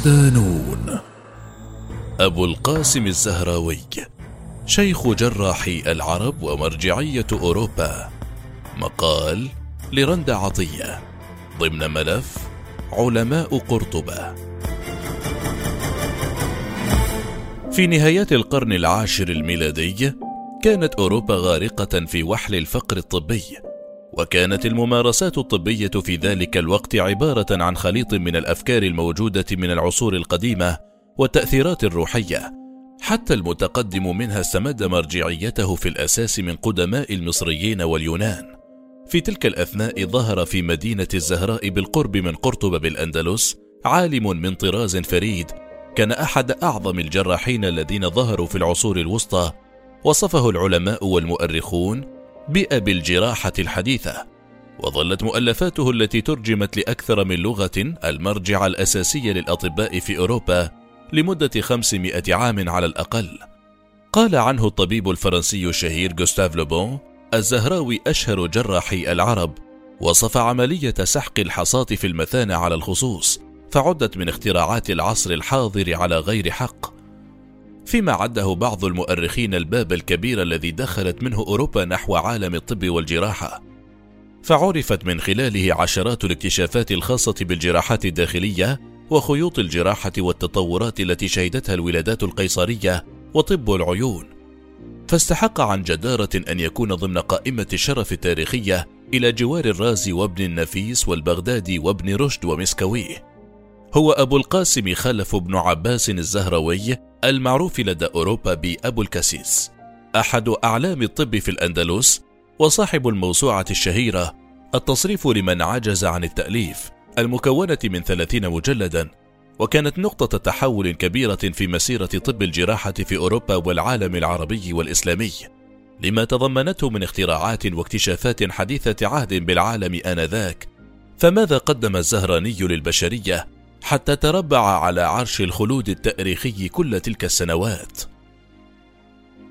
صدانون أبو القاسم الزهراوي شيخ جراحي العرب ومرجعية أوروبا. مقال لرند عطية ضمن ملف علماء قرطبة. في نهايات القرن العاشر الميلادي كانت أوروبا غارقة في وحل الفقر الطبي. وكانت الممارسات الطبية في ذلك الوقت عبارة عن خليط من الأفكار الموجودة من العصور القديمة والتأثيرات الروحية حتى المتقدم منها استمد مرجعيته في الأساس من قدماء المصريين واليونان. في تلك الأثناء ظهر في مدينة الزهراء بالقرب من قرطبة بالأندلس عالم من طراز فريد كان أحد أعظم الجراحين الذين ظهروا في العصور الوسطى وصفه العلماء والمؤرخون بأبي الجراحة الحديثة وظلت مؤلفاته التي ترجمت لأكثر من لغة المرجع الأساسي للأطباء في أوروبا لمدة 500 عام على الأقل. قال عنه الطبيب الفرنسي الشهير جوستاف لوبون الزهراوي أشهر جراحي العرب وصف عملية سحق الحصاة في المثانة على الخصوص فعدت من اختراعات العصر الحاضر على غير حق. فيما عده بعض المؤرخين الباب الكبير الذي دخلت منه أوروبا نحو عالم الطب والجراحة فعرفت من خلاله عشرات الاكتشافات الخاصة بالجراحات الداخلية وخيوط الجراحة والتطورات التي شهدتها الولادات القيصرية وطب العيون. فاستحق عن جدارة أن يكون ضمن قائمة الشرف التاريخية إلى جوار الرازي وابن النفيس والبغدادي وابن رشد ومسكويه. هو أبو القاسم خلف بن عباس الزهروي المعروف لدى أوروبا بأبو الكسيس أحد أعلام الطب في الأندلس وصاحب الموسوعة الشهيرة التصريف لمن عجز عن التأليف المكونة من ثلاثين مجلدا وكانت نقطة تحول كبيرة في مسيرة طب الجراحة في أوروبا والعالم العربي والإسلامي لما تضمنته من اختراعات واكتشافات حديثة عهد بالعالم آنذاك فماذا قدم الزهراني للبشرية؟ حتى تربع على عرش الخلود التاريخي كل تلك السنوات.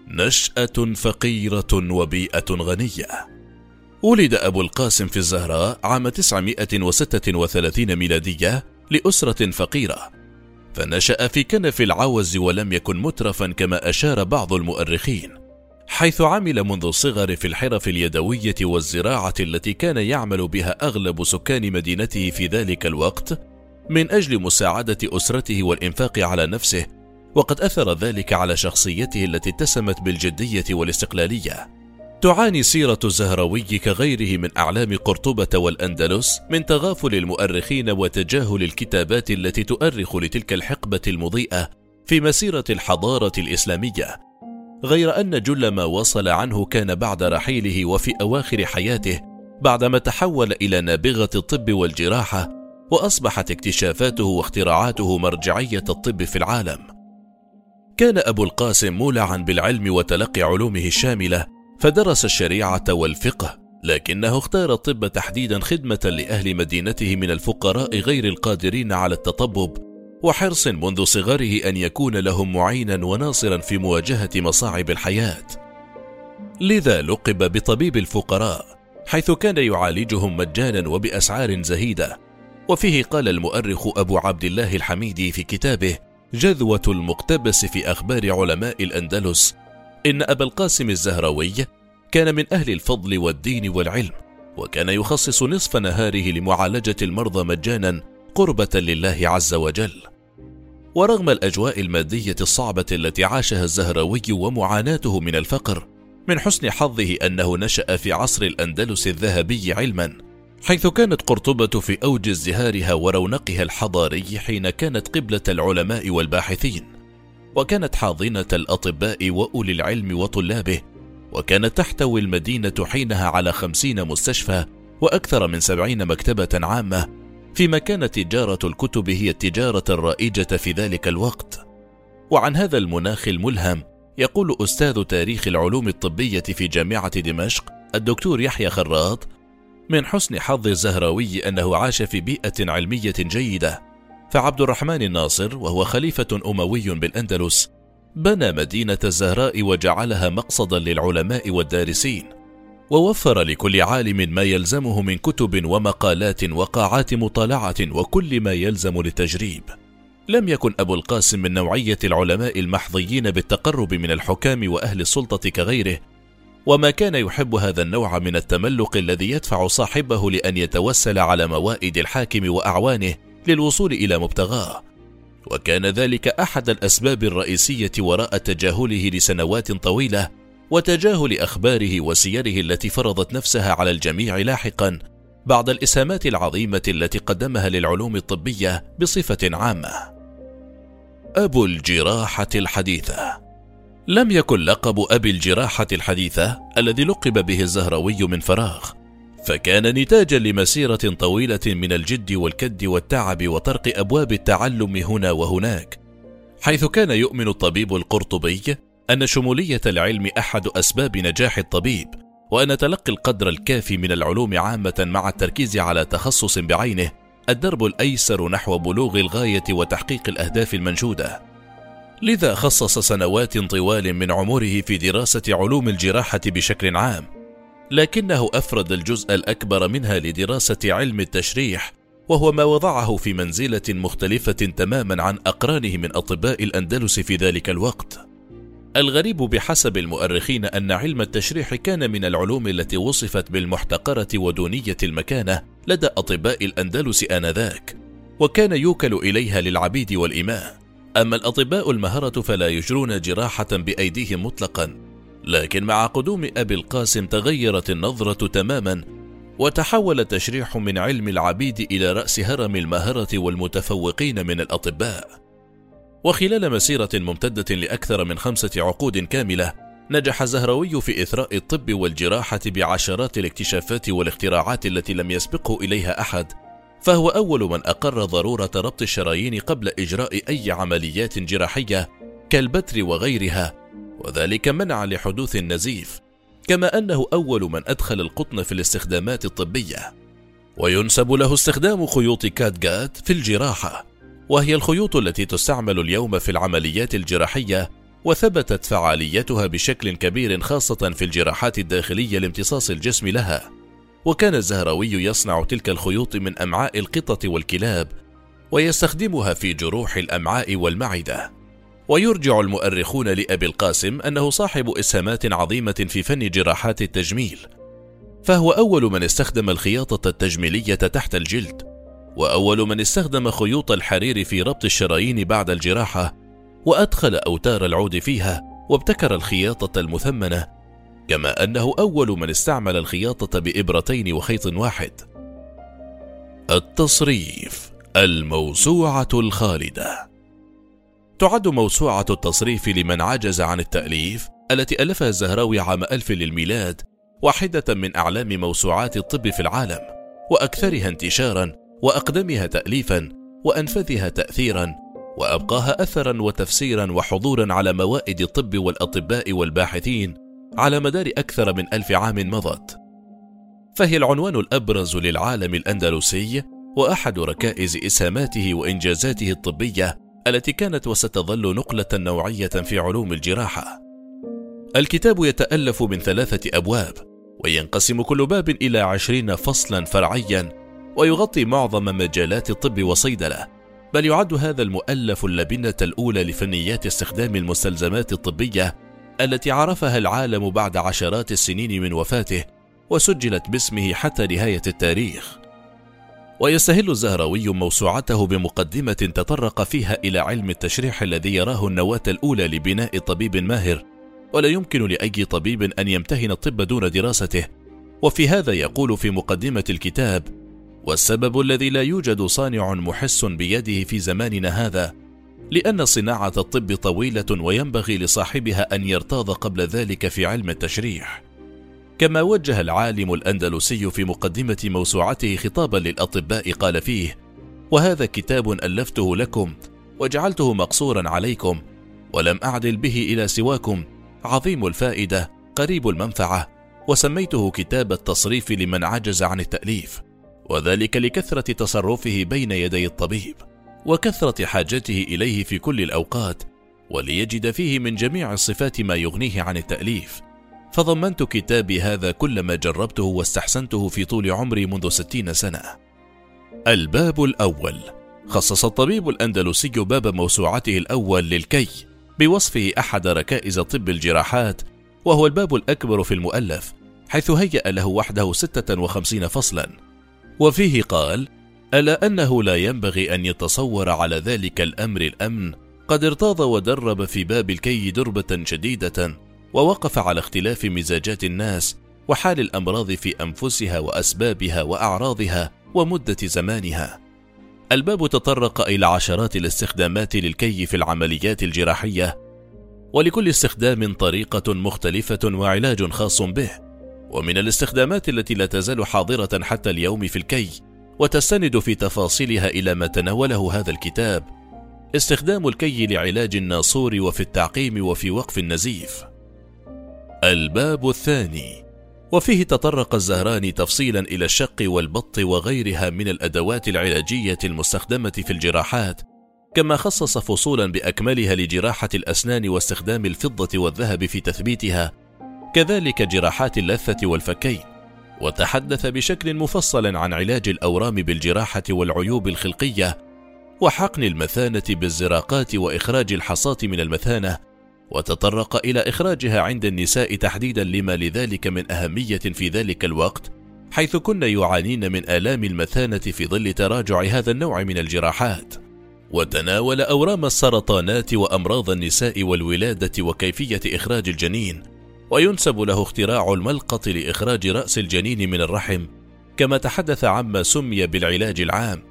نشأة فقيرة وبيئة غنية. ولد أبو القاسم في الزهراء عام 936 ميلادية لأسرة فقيرة. فنشأ في كنف العوز ولم يكن مترفا كما أشار بعض المؤرخين حيث عمل منذ الصغر في الحرف اليدوية والزراعة التي كان يعمل بها أغلب سكان مدينته في ذلك الوقت من أجل مساعدة أسرته والإنفاق على نفسه وقد أثر ذلك على شخصيته التي اتسمت بالجدية والاستقلالية. تعاني سيرة الزهراوي كغيره من أعلام قرطبة والأندلس من تغافل المؤرخين وتجاهل الكتابات التي تؤرخ لتلك الحقبة المضيئة في مسيرة الحضارة الإسلامية. غير أن جل ما وصل عنه كان بعد رحيله وفي أواخر حياته بعدما تحول إلى نابغة الطب والجراحة وأصبحت اكتشافاته واختراعاته مرجعية الطب في العالم. كان أبو القاسم مولعا بالعلم وتلقي علومه الشاملة فدرس الشريعة والفقه لكنه اختار الطب تحديدا خدمة لأهل مدينته من الفقراء غير القادرين على التطبب وحرص منذ صغره أن يكون لهم معينا وناصرا في مواجهة مصاعب الحياة. لذا لقب بطبيب الفقراء حيث كان يعالجهم مجانا وبأسعار زهيدة. وفيه قال المؤرخ أبو عبد الله الحميدي في كتابه جذوة المقتبس في أخبار علماء الأندلس إن أبا القاسم الزهراوي كان من أهل الفضل والدين والعلم وكان يخصص نصف نهاره لمعالجة المرضى مجانا قربة لله عز وجل. ورغم الأجواء المادية الصعبة التي عاشها الزهراوي ومعاناته من الفقر من حسن حظه أنه نشأ في عصر الأندلس الذهبي علما. حيث كانت قرطبة في أوج ازدهارها ورونقها الحضاري حين كانت قبلة العلماء والباحثين، وكانت حاضنة الأطباء وأولي العلم وطلابه، وكانت تحتوي المدينة حينها على خمسين مستشفى وأكثر من سبعين مكتبة عامة، فيما كانت تجارة الكتب هي التجارة الرائجة في ذلك الوقت. وعن هذا المناخ الملهم يقول أستاذ تاريخ العلوم الطبية في جامعة دمشق الدكتور يحيى خراط من حسن حظ الزهراوي أنه عاش في بيئة علمية جيدة. فعبد الرحمن الناصر وهو خليفة أموي بالأندلس بنى مدينة الزهراء وجعلها مقصدا للعلماء والدارسين ووفر لكل عالم ما يلزمه من كتب ومقالات وقاعات مطالعة وكل ما يلزم للتجريب. لم يكن أبو القاسم من نوعية العلماء المحظيين بالتقرب من الحكام وأهل السلطة كغيره وما كان يحب هذا النوع من التملق الذي يدفع صاحبه لأن يتوسل على موائد الحاكم وأعوانه للوصول إلى مبتغاه وكان ذلك أحد الأسباب الرئيسية وراء تجاهله لسنوات طويلة وتجاهل أخباره وسيره التي فرضت نفسها على الجميع لاحقا بعد الإسهامات العظيمة التي قدمها للعلوم الطبية بصفة عامة. أبو الجراحة الحديثة لم يكن لقب أبي الجراحة الحديثة الذي لقب به الزهروي من فراغ، فكان نتاجا لمسيرة طويلة من الجد والكد والتعب وطرق أبواب التعلم هنا وهناك، حيث كان يؤمن الطبيب القرطبي أن شمولية العلم أحد أسباب نجاح الطبيب، وأن تلقي القدر الكافي من العلوم عامة مع التركيز على تخصص بعينه الدرب الأيسر نحو بلوغ الغاية وتحقيق الأهداف المنشودة. لذا خصص سنوات طوال من عمره في دراسة علوم الجراحة بشكل عام، لكنه أفرد الجزء الأكبر منها لدراسة علم التشريح، وهو ما وضعه في منزلة مختلفة تماما عن أقرانه من أطباء الأندلس في ذلك الوقت. الغريب بحسب المؤرخين أن علم التشريح كان من العلوم التي وصفت بالمحتقرة ودونية المكانة لدى أطباء الأندلس آنذاك، وكان يوكل إليها للعبيد والإماء، أما الأطباء المهرة فلا يجرون جراحة بأيديهم مطلقا، لكن مع قدوم أبي القاسم تغيرت النظرة تماما، وتحول التشريح من علم العبيد إلى رأس هرم المهرة والمتفوقين من الأطباء. وخلال مسيرة ممتدة لأكثر من خمسة عقود كاملة نجح الزهروي في إثراء الطب والجراحة بعشرات الاكتشافات والاختراعات التي لم يسبقه إليها أحد فهو أول من أقر ضرورة ربط الشرايين قبل إجراء أي عمليات جراحية كالبتر وغيرها وذلك منع لحدوث النزيف كما أنه أول من أدخل القطن في الاستخدامات الطبية. وينسب له استخدام خيوط كاتجات في الجراحة وهي الخيوط التي تستعمل اليوم في العمليات الجراحية وثبتت فعاليتها بشكل كبير خاصة في الجراحات الداخلية لامتصاص الجسم لها. وكان الزهراوي يصنع تلك الخيوط من أمعاء القطط والكلاب ويستخدمها في جروح الأمعاء والمعدة. ويرجع المؤرخون لأبي القاسم أنه صاحب إسهامات عظيمة في فن جراحات التجميل. فهو أول من استخدم الخياطة التجميلية تحت الجلد وأول من استخدم خيوط الحرير في ربط الشرايين بعد الجراحة وأدخل أوتار العود فيها وابتكر الخياطة المثمنة كما أنه أول من استعمل الخياطة بإبرتين وخيط واحد. التصريف الموسوعة الخالدة. تعد موسوعة التصريف لمن عجز عن التأليف التي ألفها الزهراوي عام ألف للميلاد واحدة من أعلام موسوعات الطب في العالم وأكثرها انتشارا وأقدمها تاليفا وأنفذها تاثيرا وأبقاها اثرا وتفسيرا وحضورا على موائد الطب والأطباء والباحثين على مدار أكثر من ألف عام مضت. فهي العنوان الأبرز للعالم الأندلسي وأحد ركائز إسهاماته وإنجازاته الطبية التي كانت وستظل نقلة نوعية في علوم الجراحة. الكتاب يتألف من ثلاثة أبواب وينقسم كل باب إلى عشرين فصلا فرعيا ويغطي معظم مجالات الطب والصيدلة بل يعد هذا المؤلف اللبنة الأولى لفنيات استخدام المستلزمات الطبية التي عرفها العالم بعد عشرات السنين من وفاته وسجلت باسمه حتى نهاية التاريخ. ويستهل الزهراوي موسوعته بمقدمة تطرق فيها إلى علم التشريح الذي يراه النواة الأولى لبناء طبيب ماهر ولا يمكن لأي طبيب أن يمتهن الطب دون دراسته. وفي هذا يقول في مقدمة الكتاب والسبب الذي لا يوجد صانع محس بيده في زماننا هذا لأن صناعة الطب طويلة وينبغي لصاحبها أن يرتاض قبل ذلك في علم التشريح. كما وجه العالم الأندلسي في مقدمة موسوعته خطابا للأطباء قال فيه وهذا كتاب ألفته لكم وجعلته مقصورا عليكم ولم أعدل به إلى سواكم. عظيم الفائدة قريب المنفعة وسميته كتاب التصريف لمن عجز عن التأليف وذلك لكثرة تصرفه بين يدي الطبيب. وكثرة حاجته إليه في كل الأوقات وليجد فيه من جميع الصفات ما يغنيه عن التأليف. فضمنت كتابي هذا كل ما جربته واستحسنته في طول عمري منذ ستين سنة. الباب الأول. خصص الطبيب الأندلسي باب موسوعته الأول للكي بوصفه أحد ركائز طب الجراحات وهو الباب الأكبر في المؤلف حيث هيأ له وحده 56 فصلا. وفيه قال ألا أنه لا ينبغي أن يتصور على ذلك الأمر الأمن؟ قد ارتاض ودرب في باب الكي دربة شديدة ووقف على اختلاف مزاجات الناس وحال الأمراض في أنفسها وأسبابها وأعراضها ومدة زمانها. الباب تطرق إلى عشرات الاستخدامات للكي في العمليات الجراحية ولكل استخدام طريقة مختلفة وعلاج خاص به. ومن الاستخدامات التي لا تزال حاضرة حتى اليوم في الكي وتستند في تفاصيلها إلى ما تناوله هذا الكتاب استخدام الكي لعلاج الناصور وفي التعقيم وفي وقف النزيف. الباب الثاني. وفيه تطرق الزهراني تفصيلا إلى الشق والبط وغيرها من الأدوات العلاجية المستخدمة في الجراحات كما خصص فصولا بأكملها لجراحة الأسنان واستخدام الفضة والذهب في تثبيتها كذلك جراحات اللثة والفكين. وتحدث بشكل مفصل عن علاج الأورام بالجراحة والعيوب الخلقية وحقن المثانة بالزراقات وإخراج الحصاة من المثانة وتطرق إلى إخراجها عند النساء تحديدا لما لذلك من أهمية في ذلك الوقت حيث كن يعانين من آلام المثانة في ظل تراجع هذا النوع من الجراحات. وتناول أورام السرطانات وأمراض النساء والولادة وكيفية إخراج الجنين. وينسب له اختراع الملقط لإخراج رأس الجنين من الرحم كما تحدث عما سمي بالعلاج العام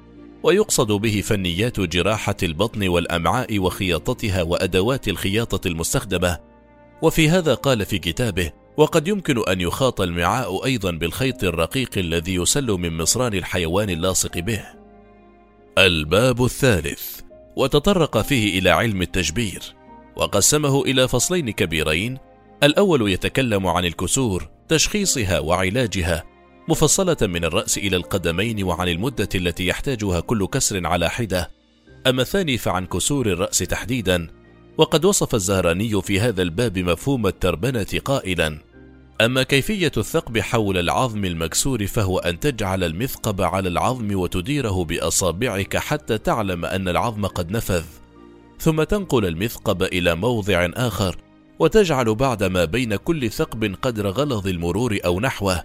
ويقصد به فنيات جراحة البطن والأمعاء وخياطتها وأدوات الخياطة المستخدمة. وفي هذا قال في كتابه وقد يمكن أن يخاط المعاء أيضا بالخيط الرقيق الذي يسل من مصران الحيوان اللاصق به. الباب الثالث. وتطرق فيه إلى علم التجبير وقسمه إلى فصلين كبيرين الأول يتكلم عن الكسور تشخيصها وعلاجها مفصلة من الرأس إلى القدمين وعن المدة التي يحتاجها كل كسر على حدة. أما الثاني فعن كسور الرأس تحديدا وقد وصف الزهراني في هذا الباب مفهوم التربنة قائلا. أما كيفية الثقب حول العظم المكسور فهو أن تجعل المثقب على العظم وتديره بأصابعك حتى تعلم أن العظم قد نفذ. ثم تنقل المثقب إلى موضع آخر. وتجعل بعد ما بين كل ثقب قدر غلظ المرور أو نحوه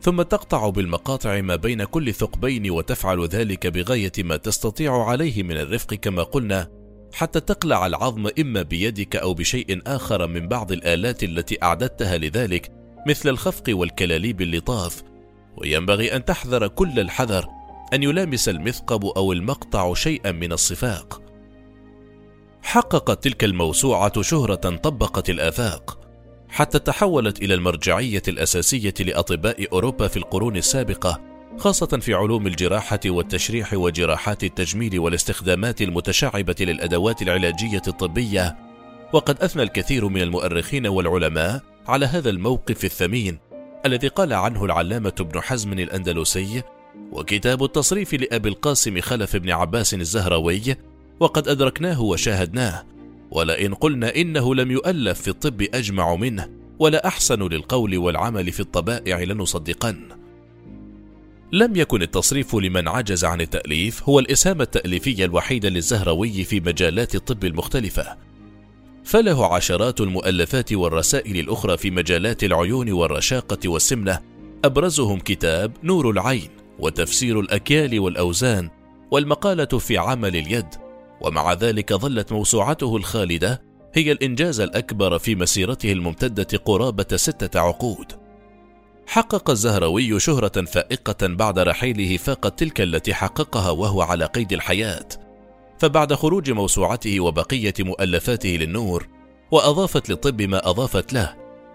ثم تقطع بالمقاطع ما بين كل ثقبين وتفعل ذلك بغاية ما تستطيع عليه من الرفق كما قلنا حتى تقلع العظم إما بيدك أو بشيء آخر من بعض الآلات التي أعددتها لذلك مثل الخفق والكلاليب اللطاف وينبغي أن تحذر كل الحذر أن يلامس المثقب أو المقطع شيئا من الصفاق. حققت تلك الموسوعة شهرة طبقت الآفاق حتى تحولت إلى المرجعية الأساسية لأطباء أوروبا في القرون السابقة خاصة في علوم الجراحة والتشريح وجراحات التجميل والاستخدامات المتشعبة للأدوات العلاجية الطبية. وقد أثنى الكثير من المؤرخين والعلماء على هذا الموقف الثمين الذي قال عنه العلامة ابن حزم الأندلسي وكتاب التصريف لأبي القاسم خلف بن عباس الزهروي وقد أدركناه وشاهدناه ولئن قلنا إنه لم يؤلف في الطب أجمع منه ولا أحسن للقول والعمل في الطبائع لنصدقن. لم يكن التصريف لمن عجز عن التأليف هو الإسهام التأليفي الوحيد للزهروي في مجالات الطب المختلفة. فله عشرات المؤلفات والرسائل الأخرى في مجالات العيون والرشاقة والسمنة أبرزهم كتاب نور العين وتفسير الأكيال والأوزان والمقالة في عمل اليد ومع ذلك ظلت موسوعته الخالدة هي الإنجاز الأكبر في مسيرته الممتدة قرابة ستة عقود. حقق الزهروي شهرة فائقة بعد رحيله فاقت تلك التي حققها وهو على قيد الحياة. فبعد خروج موسوعته وبقية مؤلفاته للنور، وأضافت للطب ما أضافت له،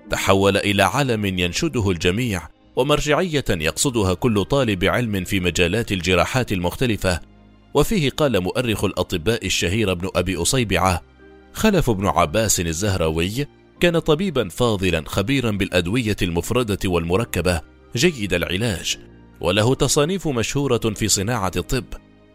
تحول إلى علم ينشده الجميع ومرجعية يقصدها كل طالب علم في مجالات الجراحات المختلفة وفيه قال مؤرخ الأطباء الشهير ابن أبي أصيبعة خلف بن عباس الزهراوي كان طبيبا فاضلا خبيرا بالأدوية المفردة والمركبة جيد العلاج وله تصانيف مشهورة في صناعة الطب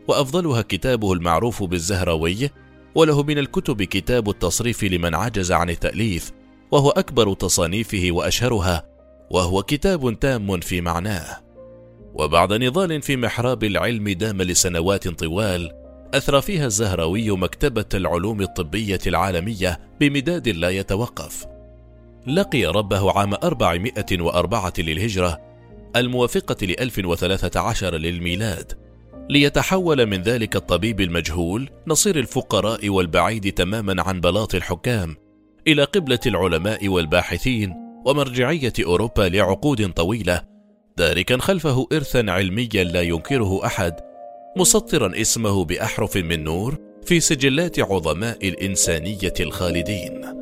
وأفضلها كتابه المعروف بالزهراوي وله من الكتب كتاب التصريف لمن عجز عن التأليف وهو أكبر تصانيفه وأشهرها وهو كتاب تام في معناه. وبعد نضال في محراب العلم دام لسنوات طوال أثرى فيها الزهراوي مكتبة العلوم الطبية العالمية بمداد لا يتوقف. لقي ربه عام 404 للهجرة الموافقة ل 1013 للميلاد. ليتحول من ذلك الطبيب المجهول نصير الفقراء والبعيد تماما عن بلاط الحكام إلى قبلة العلماء والباحثين ومرجعية أوروبا لعقود طويلة تاركا خلفه إرثا علميا لا ينكره أحد مسطرا اسمه بأحرف من نور في سجلات عظماء الإنسانية الخالدين.